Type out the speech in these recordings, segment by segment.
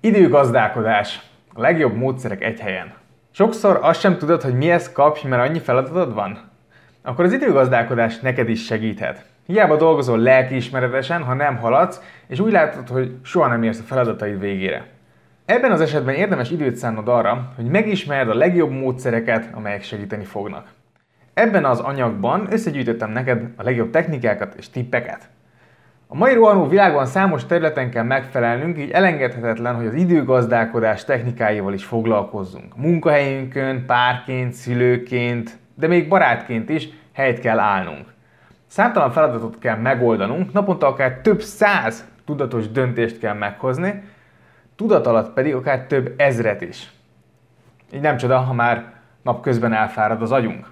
Időgazdálkodás. A legjobb módszerek egy helyen. Sokszor azt sem tudod, hogy mihez kapj, mert annyi feladatod van? Akkor az időgazdálkodás neked is segíthet. Hiába dolgozol lelkiismeretesen, ha nem haladsz, és úgy látod, hogy soha nem érsz a feladataid végére. Ebben az esetben érdemes időt szánnod arra, hogy megismerd a legjobb módszereket, amelyek segíteni fognak. Ebben az anyagban összegyűjtöttem neked a legjobb technikákat és tippeket. A mai rohanó világban számos területen kell megfelelnünk, így elengedhetetlen, hogy az időgazdálkodás technikáival is foglalkozzunk. Munkahelyünkön, párként, szülőként, de még barátként is helyt kell állnunk. Számtalan feladatot kell megoldanunk, naponta akár több száz tudatos döntést kell meghozni, tudat alatt pedig akár több ezret is. Így nem csoda, ha már napközben elfárad az agyunk.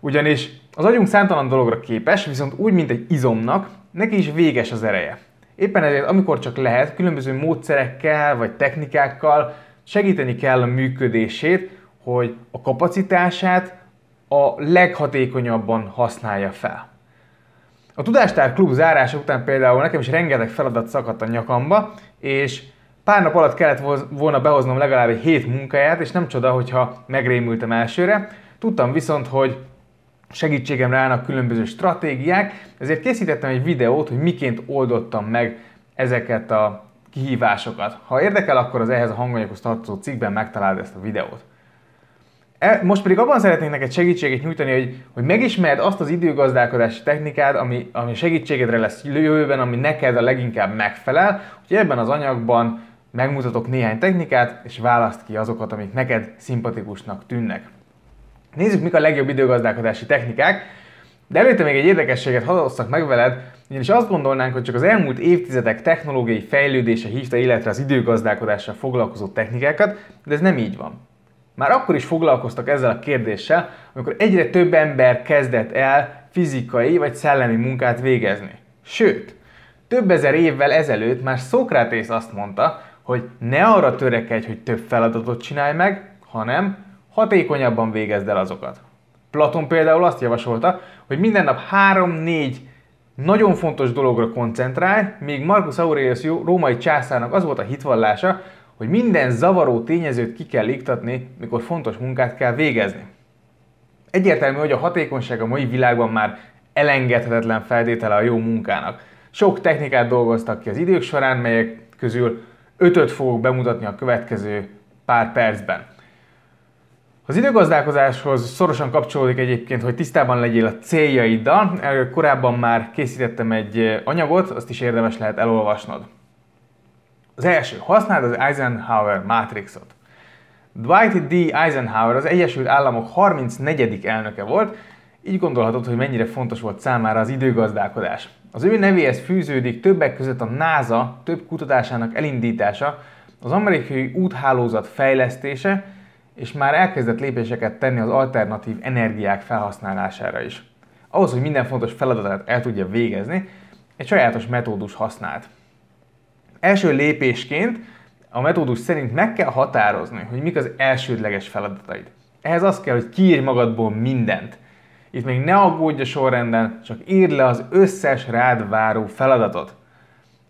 Ugyanis az agyunk számtalan dologra képes, viszont úgy, mint egy izomnak, neki is véges az ereje. Éppen ezért, amikor csak lehet, különböző módszerekkel vagy technikákkal segíteni kell a működését, hogy a kapacitását a leghatékonyabban használja fel. A Tudástár Klub zárása után például nekem is rengeteg feladat szakadt a nyakamba, és pár nap alatt kellett volna behoznom legalább egy hét munkáját, és nem csoda, hogyha megrémültem elsőre. Tudtam viszont, hogy segítségemre állnak különböző stratégiák, ezért készítettem egy videót, hogy miként oldottam meg ezeket a kihívásokat. Ha érdekel, akkor az ehhez a hanganyaghoz tartozó cikkben megtalálod ezt a videót. E, most pedig abban szeretnék neked segítséget nyújtani, hogy, hogy megismerd azt az időgazdálkodási technikát, ami, ami segítségedre lesz jövőben, ami neked a leginkább megfelel. Úgyhogy ebben az anyagban megmutatok néhány technikát, és választ ki azokat, amik neked szimpatikusnak tűnnek. Nézzük, mik a legjobb időgazdálkodási technikák, de előtte még egy érdekességet hadd meg veled, ugyanis azt gondolnánk, hogy csak az elmúlt évtizedek technológiai fejlődése hívta életre az időgazdálkodással foglalkozó technikákat, de ez nem így van. Már akkor is foglalkoztak ezzel a kérdéssel, amikor egyre több ember kezdett el fizikai vagy szellemi munkát végezni. Sőt, több ezer évvel ezelőtt már Szokratész azt mondta, hogy ne arra törekedj, hogy több feladatot csinálj meg, hanem hatékonyabban végezd el azokat. Platon például azt javasolta, hogy minden nap 3-4 nagyon fontos dologra koncentrálj, míg Marcus Aurelius római császárnak az volt a hitvallása, hogy minden zavaró tényezőt ki kell iktatni, mikor fontos munkát kell végezni. Egyértelmű, hogy a hatékonyság a mai világban már elengedhetetlen feltétele a jó munkának. Sok technikát dolgoztak ki az idők során, melyek közül ötöt fogok bemutatni a következő pár percben. Az időgazdálkozáshoz szorosan kapcsolódik egyébként, hogy tisztában legyél a céljaiddal. Erről korábban már készítettem egy anyagot, azt is érdemes lehet elolvasnod. Az első, használd az Eisenhower Matrixot. Dwight D. Eisenhower az Egyesült Államok 34. elnöke volt, így gondolhatod, hogy mennyire fontos volt számára az időgazdálkodás. Az ő nevéhez fűződik többek között a NASA több kutatásának elindítása, az amerikai úthálózat fejlesztése, és már elkezdett lépéseket tenni az alternatív energiák felhasználására is. Ahhoz, hogy minden fontos feladatát el tudja végezni, egy sajátos metódus használt. Első lépésként a metódus szerint meg kell határozni, hogy mik az elsődleges feladataid. Ehhez az kell, hogy kiírj magadból mindent. Itt még ne aggódj a sorrenden, csak írd le az összes rád váró feladatot.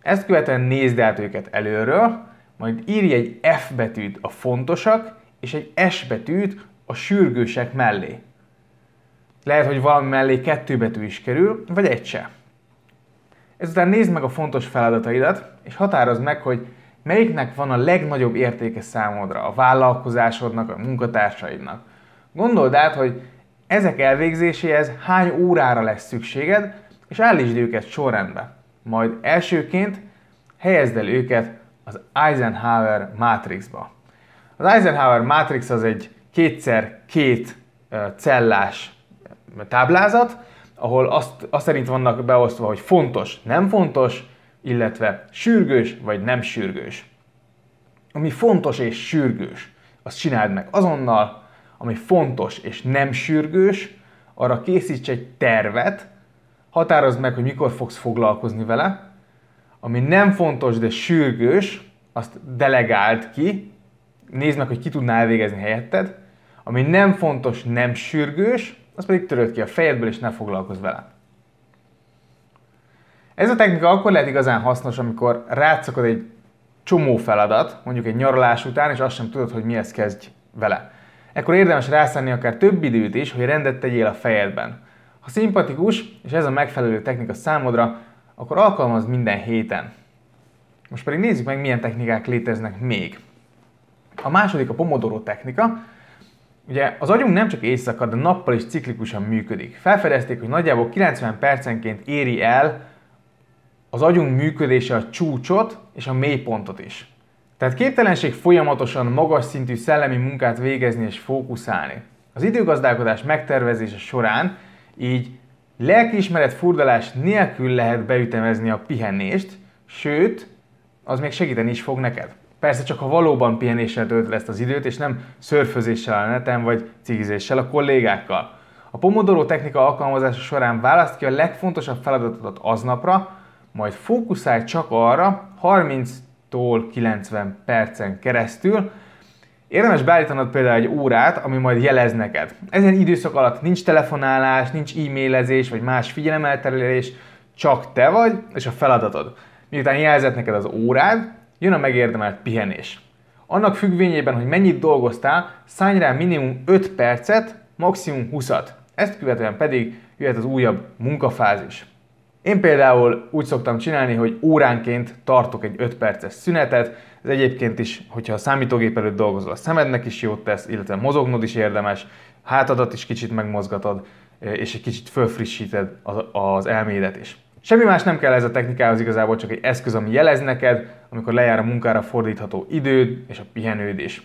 Ezt követően nézd át őket előről, majd írj egy F betűt a fontosak, és egy S betűt a sürgősek mellé. Lehet, hogy valami mellé kettő betű is kerül, vagy egy se. Ezután nézd meg a fontos feladataidat, és határozd meg, hogy melyiknek van a legnagyobb értéke számodra, a vállalkozásodnak, a munkatársaidnak. Gondold át, hogy ezek elvégzéséhez hány órára lesz szükséged, és állítsd őket sorrendbe. Majd elsőként helyezd el őket az Eisenhower Matrixba. Az Eisenhower Matrix az egy kétszer két cellás táblázat, ahol azt, azt szerint vannak beosztva, hogy fontos, nem fontos, illetve sürgős vagy nem sürgős. Ami fontos és sürgős, azt csináld meg azonnal, ami fontos és nem sürgős, arra készíts egy tervet, határozd meg, hogy mikor fogsz foglalkozni vele, ami nem fontos, de sürgős, azt delegáld ki, nézd meg, hogy ki tudná elvégezni helyetted, ami nem fontos, nem sürgős, az pedig töröd ki a fejedből, és ne foglalkozz vele. Ez a technika akkor lehet igazán hasznos, amikor rátszakad egy csomó feladat, mondjuk egy nyaralás után, és azt sem tudod, hogy mihez kezdj vele. Ekkor érdemes rászállni akár több időt is, hogy rendet tegyél a fejedben. Ha szimpatikus, és ez a megfelelő technika számodra, akkor alkalmazd minden héten. Most pedig nézzük meg, milyen technikák léteznek még. A második a Pomodoro technika. Ugye az agyunk nem csak éjszaka, de nappal is ciklikusan működik. Felfedezték, hogy nagyjából 90 percenként éri el az agyunk működése a csúcsot és a mélypontot is. Tehát képtelenség folyamatosan magas szintű szellemi munkát végezni és fókuszálni. Az időgazdálkodás megtervezése során így lelkiismeret furdalás nélkül lehet beütemezni a pihenést, sőt, az még segíteni is fog neked. Persze csak ha valóban pihenéssel töltöd ezt az időt, és nem szörfözéssel a neten, vagy cigizéssel a kollégákkal. A Pomodoro technika alkalmazása során választ ki a legfontosabb feladatodat aznapra, majd fókuszálj csak arra 30-tól 90 percen keresztül, Érdemes beállítanod például egy órát, ami majd jelez neked. Ezen időszak alatt nincs telefonálás, nincs e-mailezés, vagy más figyelemelterelés, csak te vagy és a feladatod. Miután jelzett neked az órád, jön a megérdemelt pihenés. Annak függvényében, hogy mennyit dolgoztál, szállj rá minimum 5 percet, maximum 20-at. Ezt követően pedig jöhet az újabb munkafázis. Én például úgy szoktam csinálni, hogy óránként tartok egy 5 perces szünetet, ez egyébként is, hogyha a számítógép előtt dolgozol, a szemednek is jót tesz, illetve mozognod is érdemes, hátadat is kicsit megmozgatod, és egy kicsit fölfrissíted az elmédet is. Semmi más nem kell ez a technikához igazából, csak egy eszköz, ami jelez neked, amikor lejár a munkára fordítható időd és a pihenőd is.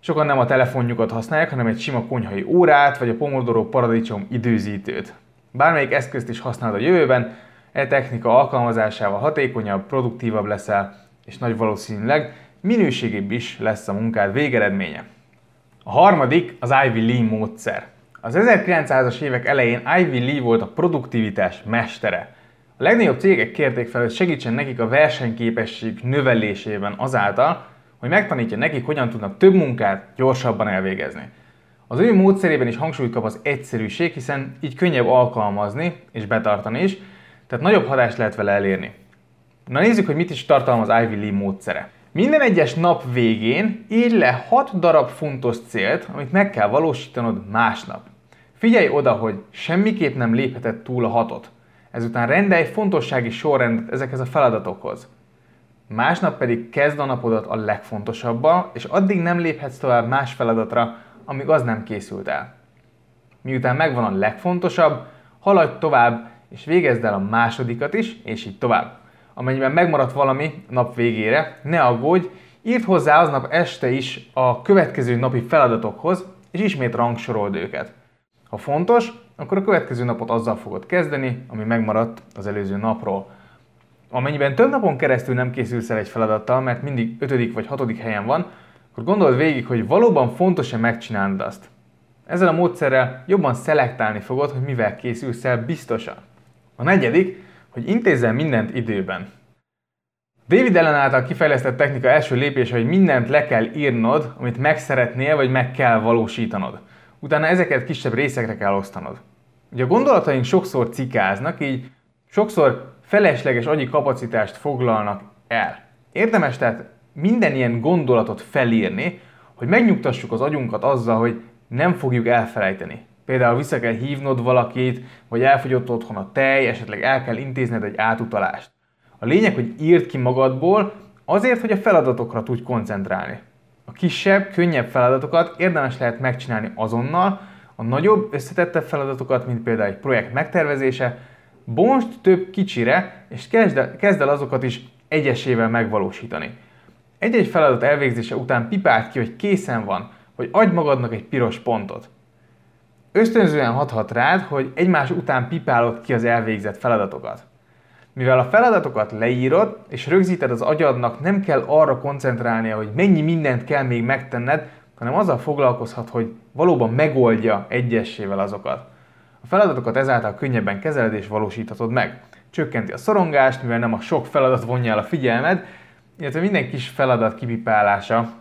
Sokan nem a telefonjukat használják, hanem egy sima konyhai órát, vagy a Pomodoro paradicsom időzítőt. Bármelyik eszközt is használod a jövőben, e technika alkalmazásával hatékonyabb, produktívabb leszel, és nagy valószínűleg minőségébb is lesz a munkád végeredménye. A harmadik az Ivy Lee módszer. Az 1900-as évek elején Ivy Lee volt a produktivitás mestere. A legnagyobb cégek kérték fel, hogy segítsen nekik a versenyképesség növelésében azáltal, hogy megtanítja nekik, hogyan tudnak több munkát gyorsabban elvégezni. Az ő módszerében is hangsúlyt kap az egyszerűség, hiszen így könnyebb alkalmazni és betartani is, tehát nagyobb hatást lehet vele elérni. Na nézzük, hogy mit is tartalmaz Ivy Lee módszere. Minden egyes nap végén írj le 6 darab fontos célt, amit meg kell valósítanod másnap. Figyelj oda, hogy semmiképp nem lépheted túl a hatot. Ezután rendelj fontossági sorrendet ezekhez a feladatokhoz. Másnap pedig kezd a napodat a legfontosabbal, és addig nem léphetsz tovább más feladatra, amíg az nem készült el. Miután megvan a legfontosabb, haladj tovább, és végezd el a másodikat is, és így tovább. Amennyiben megmaradt valami nap végére, ne aggódj, írd hozzá aznap este is a következő napi feladatokhoz, és ismét rangsorold őket. Ha fontos, akkor a következő napot azzal fogod kezdeni, ami megmaradt az előző napról. Amennyiben több napon keresztül nem készülsz el egy feladattal, mert mindig ötödik vagy hatodik helyen van, akkor gondold végig, hogy valóban fontos-e megcsinálnod azt. Ezzel a módszerrel jobban szelektálni fogod, hogy mivel készülsz el biztosan. A negyedik, hogy intézzel mindent időben. David Allen által kifejlesztett technika első lépése, hogy mindent le kell írnod, amit meg szeretnél, vagy meg kell valósítanod. Utána ezeket kisebb részekre kell osztanod. Ugye a gondolataink sokszor cikáznak, így sokszor felesleges agyi kapacitást foglalnak el. Érdemes tehát minden ilyen gondolatot felírni, hogy megnyugtassuk az agyunkat azzal, hogy nem fogjuk elfelejteni. Például vissza kell hívnod valakit, vagy elfogyott otthon a tej, esetleg el kell intézned egy átutalást. A lényeg, hogy írd ki magadból, azért, hogy a feladatokra tudj koncentrálni. A kisebb, könnyebb feladatokat érdemes lehet megcsinálni azonnal, a nagyobb, összetettebb feladatokat, mint például egy projekt megtervezése, bonst több kicsire, és kezd el, kezd el azokat is egyesével megvalósítani. Egy-egy feladat elvégzése után pipált ki, hogy készen van, hogy adj magadnak egy piros pontot. Ösztönzően hathat rád, hogy egymás után pipálod ki az elvégzett feladatokat. Mivel a feladatokat leírod és rögzíted az agyadnak, nem kell arra koncentrálnia, hogy mennyi mindent kell még megtenned, hanem azzal foglalkozhat, hogy valóban megoldja egyessével azokat. A feladatokat ezáltal könnyebben kezeled és valósíthatod meg. Csökkenti a szorongást, mivel nem a sok feladat vonja el a figyelmed, illetve minden kis feladat kipipálása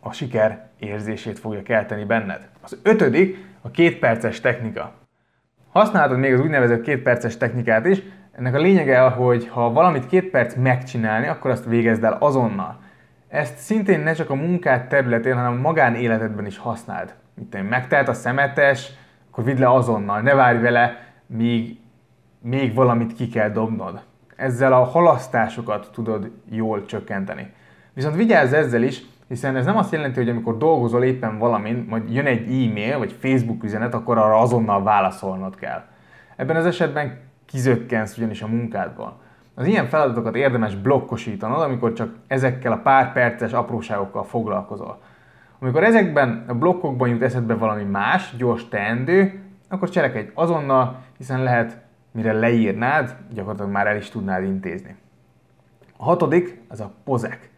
a siker érzését fogja kelteni benned. Az ötödik a két perces technika. Használhatod még az úgynevezett két perces technikát is, Ennek a lényege, hogy ha valamit két perc megcsinálni, akkor azt végezd el azonnal. Ezt szintén ne csak a munkát területén, hanem a magánéletedben is használd. Itt megtelt a szemetes, akkor vidd le azonnal, ne várj vele, míg még valamit ki kell dobnod. Ezzel a halasztásokat tudod jól csökkenteni. Viszont vigyázz ezzel is, hiszen ez nem azt jelenti, hogy amikor dolgozol éppen valamin, majd jön egy e-mail vagy Facebook üzenet, akkor arra azonnal válaszolnod kell. Ebben az esetben kizökkensz ugyanis a munkádból. Az ilyen feladatokat érdemes blokkosítanod, amikor csak ezekkel a pár perces apróságokkal foglalkozol. Amikor ezekben a blokkokban jut eszedbe valami más, gyors teendő, akkor cselekedj azonnal, hiszen lehet, mire leírnád, gyakorlatilag már el is tudnád intézni. A hatodik, az a pozek.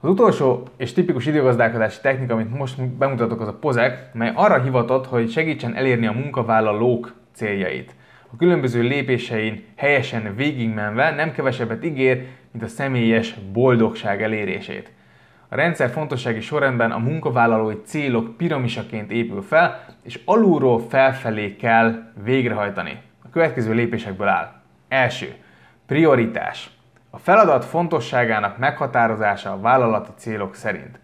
Az utolsó és tipikus időgazdálkodási technika, amit most bemutatok, az a pozek, mely arra hivatott, hogy segítsen elérni a munkavállalók céljait. A különböző lépésein helyesen végigmenve nem kevesebbet ígér, mint a személyes boldogság elérését. A rendszer fontossági sorrendben a munkavállalói célok piramisaként épül fel, és alulról felfelé kell végrehajtani. A következő lépésekből áll. Első. Prioritás. A feladat fontosságának meghatározása a vállalati célok szerint.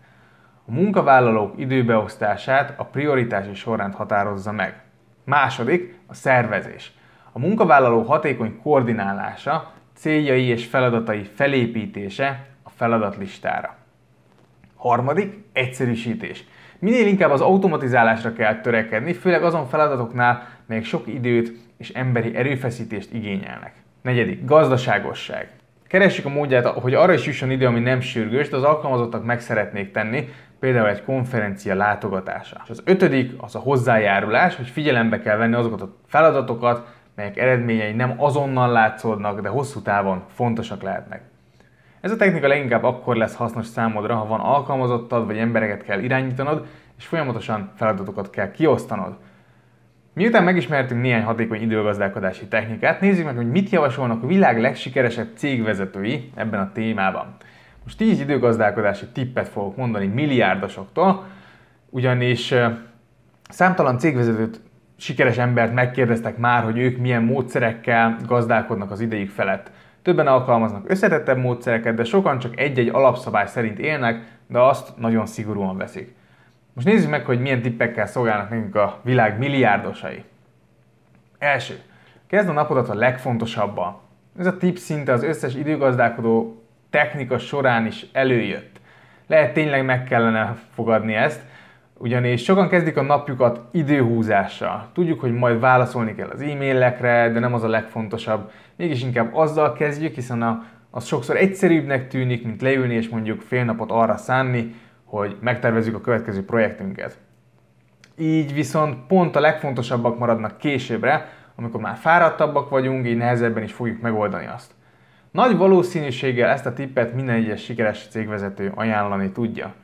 A munkavállalók időbeosztását a prioritási sorrend határozza meg. Második, a szervezés. A munkavállaló hatékony koordinálása, céljai és feladatai felépítése a feladatlistára. Harmadik, egyszerűsítés. Minél inkább az automatizálásra kell törekedni, főleg azon feladatoknál, melyek sok időt és emberi erőfeszítést igényelnek. Negyedik, gazdaságosság. Keressük a módját, hogy arra is jusson idő, ami nem sürgős, de az alkalmazottak meg szeretnék tenni, például egy konferencia látogatása. És az ötödik az a hozzájárulás, hogy figyelembe kell venni azokat a feladatokat, melyek eredményei nem azonnal látszódnak, de hosszú távon fontosak lehetnek. Ez a technika leginkább akkor lesz hasznos számodra, ha van alkalmazottad, vagy embereket kell irányítanod, és folyamatosan feladatokat kell kiosztanod. Miután megismertünk néhány hatékony időgazdálkodási technikát, nézzük meg, hogy mit javasolnak a világ legsikeresebb cégvezetői ebben a témában. Most 10 időgazdálkodási tippet fogok mondani milliárdosoktól, ugyanis számtalan cégvezetőt, sikeres embert megkérdeztek már, hogy ők milyen módszerekkel gazdálkodnak az idejük felett. Többen alkalmaznak összetettebb módszereket, de sokan csak egy-egy alapszabály szerint élnek, de azt nagyon szigorúan veszik. Most nézzük meg, hogy milyen tippekkel szolgálnak nekünk a világ milliárdosai. Első. Kezd a napodat a legfontosabbal. Ez a tipp szinte az összes időgazdálkodó technika során is előjött. Lehet tényleg meg kellene fogadni ezt, ugyanis sokan kezdik a napjukat időhúzással. Tudjuk, hogy majd válaszolni kell az e-mailekre, de nem az a legfontosabb. Mégis inkább azzal kezdjük, hiszen a, az sokszor egyszerűbbnek tűnik, mint leülni és mondjuk fél napot arra szánni, hogy megtervezzük a következő projektünket. Így viszont pont a legfontosabbak maradnak későbbre, amikor már fáradtabbak vagyunk, így nehezebben is fogjuk megoldani azt. Nagy valószínűséggel ezt a tippet minden egyes sikeres cégvezető ajánlani tudja.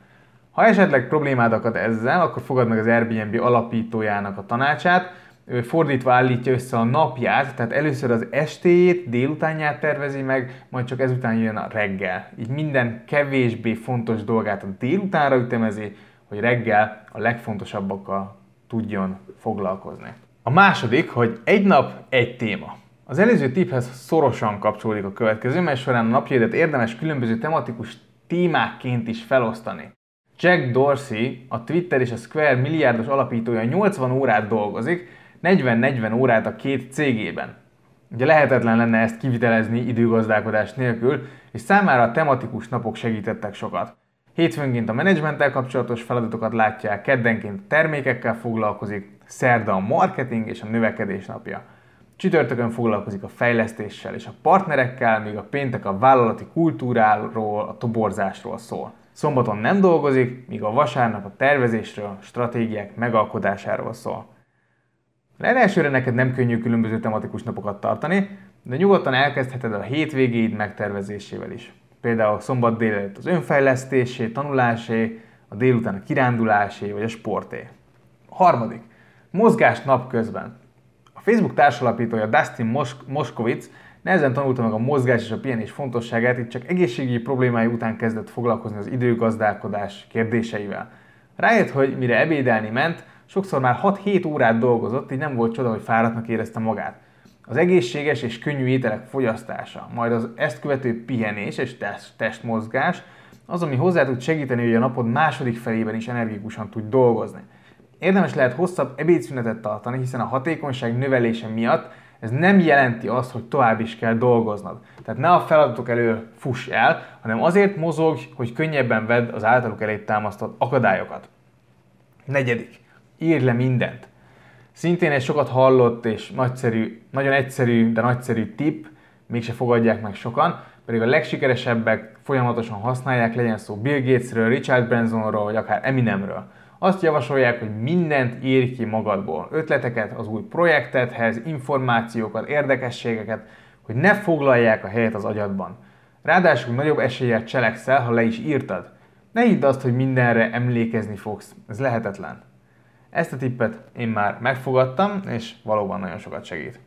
Ha esetleg problémád akad ezzel, akkor fogad meg az Airbnb alapítójának a tanácsát, ő fordítva állítja össze a napját, tehát először az estéjét, délutánját tervezi meg, majd csak ezután jön a reggel. Így minden kevésbé fontos dolgát a délutánra ütemezi, hogy reggel a legfontosabbakkal tudjon foglalkozni. A második, hogy egy nap egy téma. Az előző tipphez szorosan kapcsolódik a következő, mely során a napjaidat érdemes különböző tematikus témákként is felosztani. Jack Dorsey, a Twitter és a Square milliárdos alapítója 80 órát dolgozik, 40-40 órát a két cégében. Ugye lehetetlen lenne ezt kivitelezni időgazdálkodás nélkül, és számára a tematikus napok segítettek sokat. Hétfőnként a menedzsmenttel kapcsolatos feladatokat látják, keddenként termékekkel foglalkozik, szerda a marketing és a növekedés napja. Csütörtökön foglalkozik a fejlesztéssel és a partnerekkel, míg a péntek a vállalati kultúráról, a toborzásról szól. Szombaton nem dolgozik, míg a vasárnap a tervezésről, stratégiák megalkodásáról szól. Elsőre neked nem könnyű különböző tematikus napokat tartani, de nyugodtan elkezdheted a hétvégéid megtervezésével is. Például szombat délelőtt az önfejlesztésé, tanulásé, a délután a kirándulásé vagy a sporté. A harmadik. Mozgás napközben. A Facebook társalapítója Dustin Mos- Moskowitz nehezen tanulta meg a mozgás és a pihenés fontosságát, itt csak egészségügyi problémái után kezdett foglalkozni az időgazdálkodás kérdéseivel. Rájött, hogy mire ebédelni ment, sokszor már 6-7 órát dolgozott, így nem volt csoda, hogy fáradtnak érezte magát. Az egészséges és könnyű ételek fogyasztása, majd az ezt követő pihenés és test, testmozgás az, ami hozzá tud segíteni, hogy a napod második felében is energikusan tudj dolgozni. Érdemes lehet hosszabb ebédszünetet tartani, hiszen a hatékonyság növelése miatt ez nem jelenti azt, hogy tovább is kell dolgoznod. Tehát ne a feladatok elől fuss el, hanem azért mozogj, hogy könnyebben vedd az általuk elé támasztott akadályokat. Negyedik. Írj le mindent. Szintén egy sokat hallott és nagyszerű, nagyon egyszerű, de nagyszerű tip, mégse fogadják meg sokan, pedig a legsikeresebbek folyamatosan használják, legyen szó Bill Gatesről, Richard Bransonról, vagy akár Eminemről. Azt javasolják, hogy mindent írj ki magadból. Ötleteket az új projektethez, információkat, érdekességeket, hogy ne foglalják a helyet az agyadban. Ráadásul nagyobb eséllyel cselekszel, ha le is írtad. Ne hidd azt, hogy mindenre emlékezni fogsz. Ez lehetetlen. Ezt a tippet én már megfogadtam, és valóban nagyon sokat segít.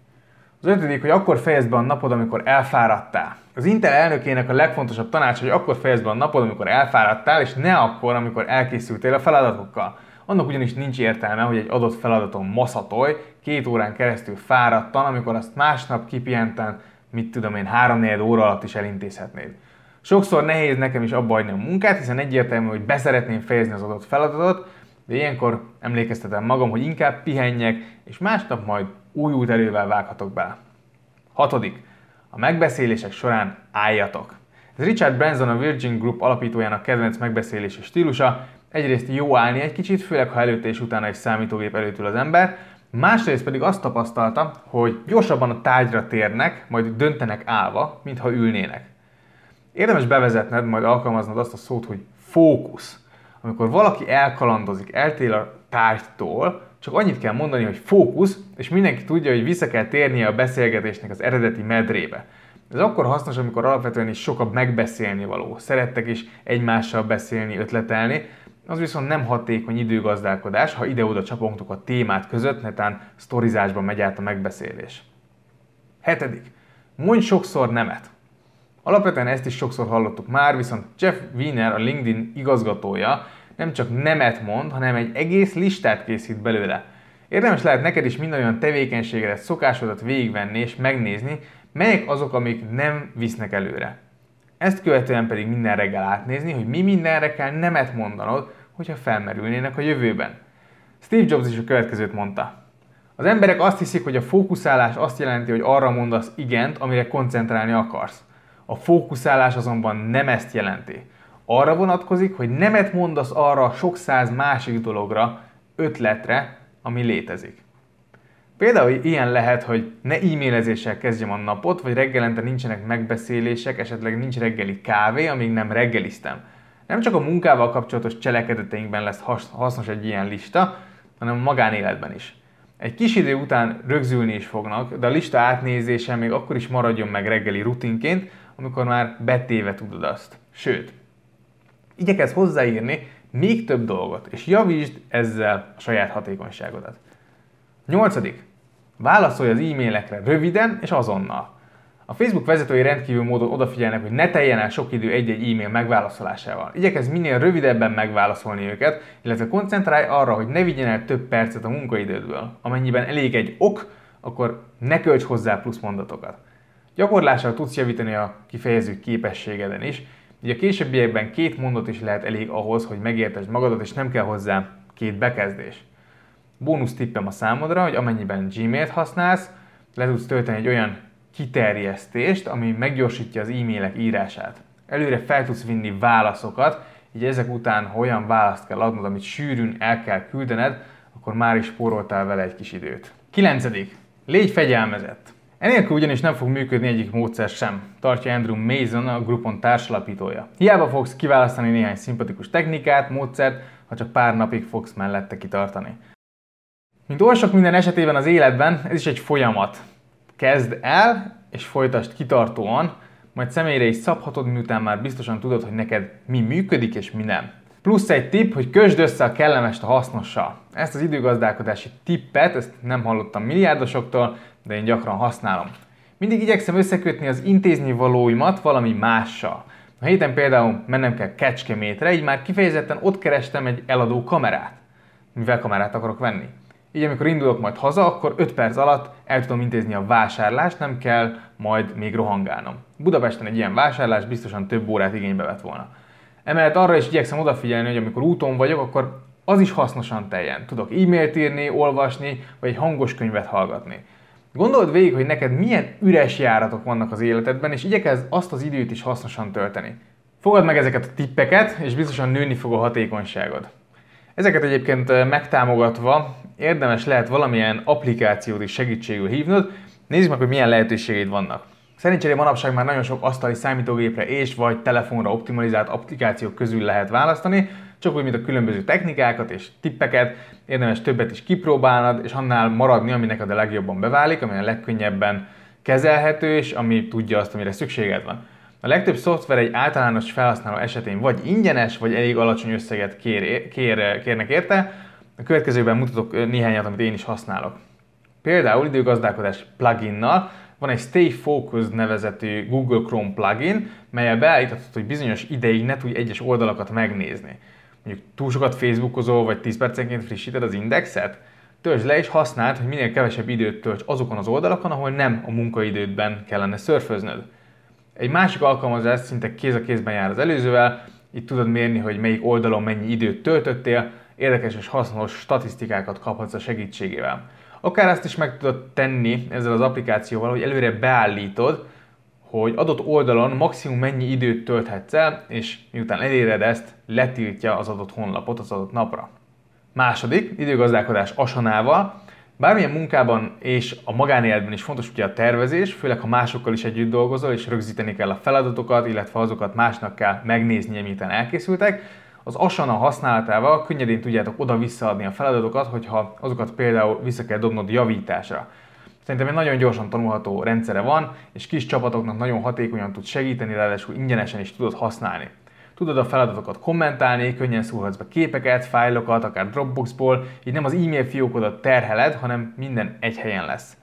Az ötödik, hogy akkor fejezd be a napod, amikor elfáradtál. Az Intel elnökének a legfontosabb tanács, hogy akkor fejezd be a napod, amikor elfáradtál, és ne akkor, amikor elkészültél a feladatokkal. Annak ugyanis nincs értelme, hogy egy adott feladaton maszatolj, két órán keresztül fáradtan, amikor azt másnap kipihenten, mit tudom én, három óra alatt is elintézhetnéd. Sokszor nehéz nekem is abba hagyni a munkát, hiszen egyértelmű, hogy beszeretném fejezni az adott feladatot, de ilyenkor emlékeztetem magam, hogy inkább pihenjek, és másnap majd új út erővel vághatok bele. Hatodik. A megbeszélések során álljatok. Ez Richard Branson, a Virgin Group alapítójának kedvenc megbeszélési stílusa. Egyrészt jó állni egy kicsit, főleg ha előtte és utána egy számítógép előtt ül az ember, másrészt pedig azt tapasztalta, hogy gyorsabban a tárgyra térnek, majd döntenek állva, mintha ülnének. Érdemes bevezetned, majd alkalmaznod azt a szót, hogy fókusz. Amikor valaki elkalandozik, eltél a tárgytól, csak annyit kell mondani, hogy fókusz, és mindenki tudja, hogy vissza kell térnie a beszélgetésnek az eredeti medrébe. Ez akkor hasznos, amikor alapvetően is sokabb megbeszélni való. Szerettek is egymással beszélni, ötletelni, az viszont nem hatékony időgazdálkodás, ha ide-oda csapongtok a témát között, netán sztorizásban megy át a megbeszélés. Hetedik. Mondj sokszor nemet. Alapvetően ezt is sokszor hallottuk már, viszont Jeff Wiener, a LinkedIn igazgatója, nem csak nemet mond, hanem egy egész listát készít belőle. Érdemes lehet neked is minden olyan szokásodat végigvenni és megnézni, melyek azok, amik nem visznek előre. Ezt követően pedig minden reggel átnézni, hogy mi mindenre kell nemet mondanod, hogyha felmerülnének a jövőben. Steve Jobs is a következőt mondta. Az emberek azt hiszik, hogy a fókuszálás azt jelenti, hogy arra mondasz igent, amire koncentrálni akarsz. A fókuszálás azonban nem ezt jelenti arra vonatkozik, hogy nemet mondasz arra a sok száz másik dologra, ötletre, ami létezik. Például ilyen lehet, hogy ne e-mailezéssel kezdjem a napot, vagy reggelente nincsenek megbeszélések, esetleg nincs reggeli kávé, amíg nem reggeliztem. Nem csak a munkával kapcsolatos cselekedeteinkben lesz hasznos egy ilyen lista, hanem a magánéletben is. Egy kis idő után rögzülni is fognak, de a lista átnézése még akkor is maradjon meg reggeli rutinként, amikor már betéve tudod azt. Sőt, igyekezz hozzáírni még több dolgot, és javítsd ezzel a saját hatékonyságodat. Nyolcadik. Válaszolj az e-mailekre röviden és azonnal. A Facebook vezetői rendkívül módon odafigyelnek, hogy ne teljen el sok idő egy-egy e-mail megválaszolásával. Igyekezz minél rövidebben megválaszolni őket, illetve koncentrálj arra, hogy ne vigyen el több percet a munkaidődből. Amennyiben elég egy ok, akkor ne költs hozzá plusz mondatokat. Gyakorlással tudsz javítani a kifejező képességeden is, így a későbbiekben két mondat is lehet elég ahhoz, hogy megértesd magadat, és nem kell hozzá két bekezdés. Bónusz tippem a számodra, hogy amennyiben Gmail-t használsz, le tudsz tölteni egy olyan kiterjesztést, ami meggyorsítja az e-mailek írását. Előre fel tudsz vinni válaszokat, így ezek után, olyan választ kell adnod, amit sűrűn el kell küldened, akkor már is spóroltál vele egy kis időt. 9. Légy fegyelmezett! Enélkül ugyanis nem fog működni egyik módszer sem, tartja Andrew Mason, a grupon társalapítója. Hiába fogsz kiválasztani néhány szimpatikus technikát, módszert, ha csak pár napig fogsz mellette kitartani. Mint oly sok minden esetében az életben, ez is egy folyamat. Kezd el, és folytasd kitartóan, majd személyre is szabhatod, miután már biztosan tudod, hogy neked mi működik és mi nem. Plusz egy tipp, hogy kösd össze a kellemest a hasznossal. Ezt az időgazdálkodási tippet, ezt nem hallottam milliárdosoktól, de én gyakran használom. Mindig igyekszem összekötni az intézni valóimat valami mással. A héten például mennem kell Kecskemétre, így már kifejezetten ott kerestem egy eladó kamerát. Mivel kamerát akarok venni? Így amikor indulok majd haza, akkor 5 perc alatt el tudom intézni a vásárlást, nem kell majd még rohangálnom. Budapesten egy ilyen vásárlás biztosan több órát igénybe vett volna. Emellett arra is igyekszem odafigyelni, hogy amikor úton vagyok, akkor az is hasznosan teljen. Tudok e-mailt írni, olvasni, vagy egy hangos könyvet hallgatni. Gondold végig, hogy neked milyen üres járatok vannak az életedben, és igyekezz azt az időt is hasznosan tölteni. Fogad meg ezeket a tippeket, és biztosan nőni fog a hatékonyságod. Ezeket egyébként megtámogatva érdemes lehet valamilyen applikációt is segítségül hívnod, nézzük meg, hogy milyen lehetőségeid vannak. Szerencsére manapság már nagyon sok asztali számítógépre és vagy telefonra optimalizált applikációk közül lehet választani, csak úgy, mint a különböző technikákat és tippeket, érdemes többet is kipróbálnod, és annál maradni, ami neked a legjobban beválik, ami a legkönnyebben kezelhető, és ami tudja azt, amire szükséged van. A legtöbb szoftver egy általános felhasználó esetén vagy ingyenes, vagy elég alacsony összeget kér, kér, kérnek érte. A következőben mutatok néhányat, amit én is használok. Például időgazdálkodás pluginnal van egy Stay Focused nevezetű Google Chrome plugin, melyel beállíthatod, hogy bizonyos ideig ne tudj egyes oldalakat megnézni. Mondjuk túl sokat Facebookozol, vagy 10 percenként frissíted az indexet? Töltsd le és használd, hogy minél kevesebb időt tölts azokon az oldalakon, ahol nem a munkaidődben kellene szörföznöd. Egy másik alkalmazás szinte kéz a kézben jár az előzővel, itt tudod mérni, hogy melyik oldalon mennyi időt töltöttél, érdekes és hasznos statisztikákat kaphatsz a segítségével. Akár azt is meg tudod tenni ezzel az applikációval, hogy előre beállítod, hogy adott oldalon maximum mennyi időt tölthetsz el, és miután eléred ezt, letiltja az adott honlapot az adott napra. Második, időgazdálkodás asanával. Bármilyen munkában és a magánéletben is fontos ugye a tervezés, főleg ha másokkal is együtt dolgozol, és rögzíteni kell a feladatokat, illetve azokat másnak kell megnézni, miután elkészültek. Az Asana használatával könnyedén tudjátok oda-visszaadni a feladatokat, hogyha azokat például vissza kell dobnod javításra. Szerintem egy nagyon gyorsan tanulható rendszere van, és kis csapatoknak nagyon hatékonyan tud segíteni, ráadásul ingyenesen is tudod használni. Tudod a feladatokat kommentálni, könnyen szúrhatsz be képeket, fájlokat, akár Dropboxból, így nem az e-mail fiókodat terheled, hanem minden egy helyen lesz.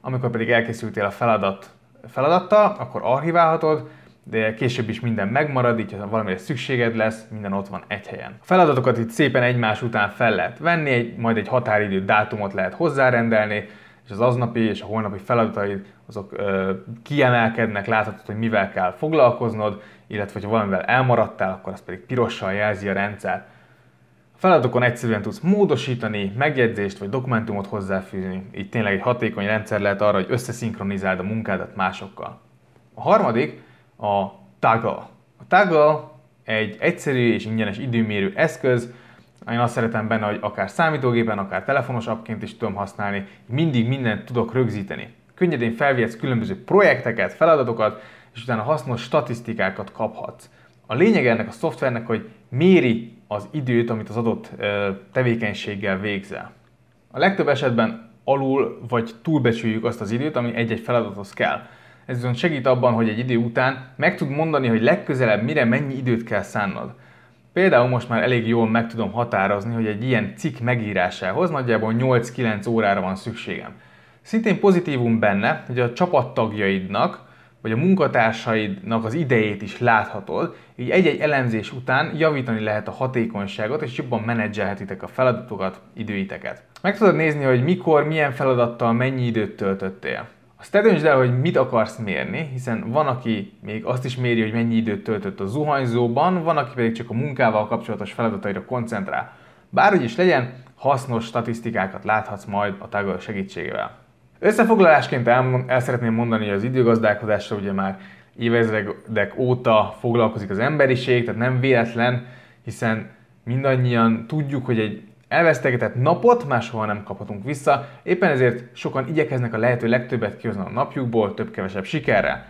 Amikor pedig elkészültél a feladat feladattal, akkor archiválhatod, de később is minden megmarad, így ha valamire szükséged lesz, minden ott van egy helyen. A feladatokat itt szépen egymás után fel lehet venni, majd egy határidő dátumot lehet hozzárendelni, és az aznapi és a holnapi feladataid azok ö, kiemelkednek, láthatod, hogy mivel kell foglalkoznod, illetve ha valamivel elmaradtál, akkor azt pedig pirossal jelzi a rendszer. A feladatokon egyszerűen tudsz módosítani, megjegyzést vagy dokumentumot hozzáfűzni, így tényleg egy hatékony rendszer lehet arra, hogy összeszinkronizáld a munkádat másokkal. A harmadik a Toggle. A Toggle egy egyszerű és ingyenes időmérő eszköz, én azt szeretem benne, hogy akár számítógépen, akár telefonos appként is tudom használni, mindig mindent tudok rögzíteni. Könnyedén felvihetsz különböző projekteket, feladatokat, és utána hasznos statisztikákat kaphatsz. A lényeg ennek a szoftvernek, hogy méri az időt, amit az adott tevékenységgel végzel. A legtöbb esetben alul vagy túlbecsüljük azt az időt, ami egy-egy feladathoz kell. Ez viszont segít abban, hogy egy idő után meg tud mondani, hogy legközelebb mire mennyi időt kell szánnod. Például most már elég jól meg tudom határozni, hogy egy ilyen cikk megírásához nagyjából 8-9 órára van szükségem. Szintén pozitívum benne, hogy a csapattagjaidnak vagy a munkatársaidnak az idejét is láthatod, így egy-egy elemzés után javítani lehet a hatékonyságot, és jobban menedzselhetitek a feladatokat, időiteket. Meg tudod nézni, hogy mikor, milyen feladattal mennyi időt töltöttél. Azt te döntsd el, hogy mit akarsz mérni, hiszen van, aki még azt is méri, hogy mennyi időt töltött a zuhanyzóban, van, aki pedig csak a munkával kapcsolatos feladataira koncentrál. Bárhogy is legyen, hasznos statisztikákat láthatsz majd a tagol segítségével. Összefoglalásként el, el szeretném mondani, hogy az időgazdálkodásra ugye már évezredek óta foglalkozik az emberiség, tehát nem véletlen, hiszen mindannyian tudjuk, hogy egy elvesztegetett napot máshol nem kaphatunk vissza, éppen ezért sokan igyekeznek a lehető legtöbbet kihozni a napjukból, több-kevesebb sikerrel.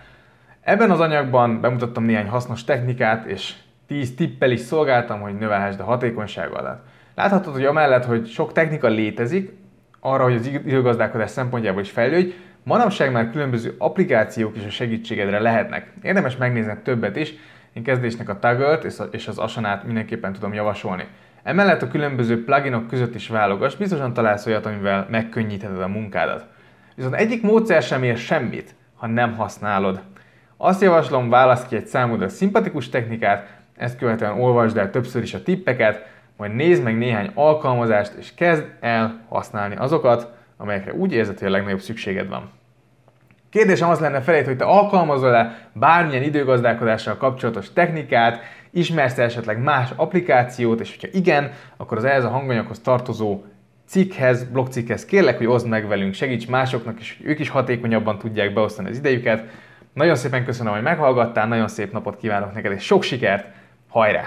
Ebben az anyagban bemutattam néhány hasznos technikát, és 10 tippel is szolgáltam, hogy növelhessd a hatékonyságodat. Láthatod, hogy amellett, hogy sok technika létezik, arra, hogy az időgazdálkodás szempontjából is fejlődj, manapság már különböző applikációk is a segítségedre lehetnek. Érdemes megnézni többet is, én kezdésnek a Taggle-t és az Asanát mindenképpen tudom javasolni. Emellett a különböző pluginok között is válogass, biztosan találsz olyat, amivel megkönnyítheted a munkádat. Viszont egyik módszer sem ér semmit, ha nem használod. Azt javaslom, válasz ki egy számodra szimpatikus technikát, ezt követően olvasd el többször is a tippeket, majd nézd meg néhány alkalmazást, és kezd el használni azokat, amelyekre úgy érzed, hogy a legnagyobb szükséged van. Kérdésem az lenne felét, hogy te alkalmazol-e bármilyen időgazdálkodással kapcsolatos technikát, ismersz -e esetleg más applikációt, és hogyha igen, akkor az ehhez a hanganyaghoz tartozó cikkhez, blogcikkhez kérlek, hogy oszd meg velünk, segíts másoknak hogy ők is hatékonyabban tudják beosztani az idejüket. Nagyon szépen köszönöm, hogy meghallgattál, nagyon szép napot kívánok neked, és sok sikert, hajrá!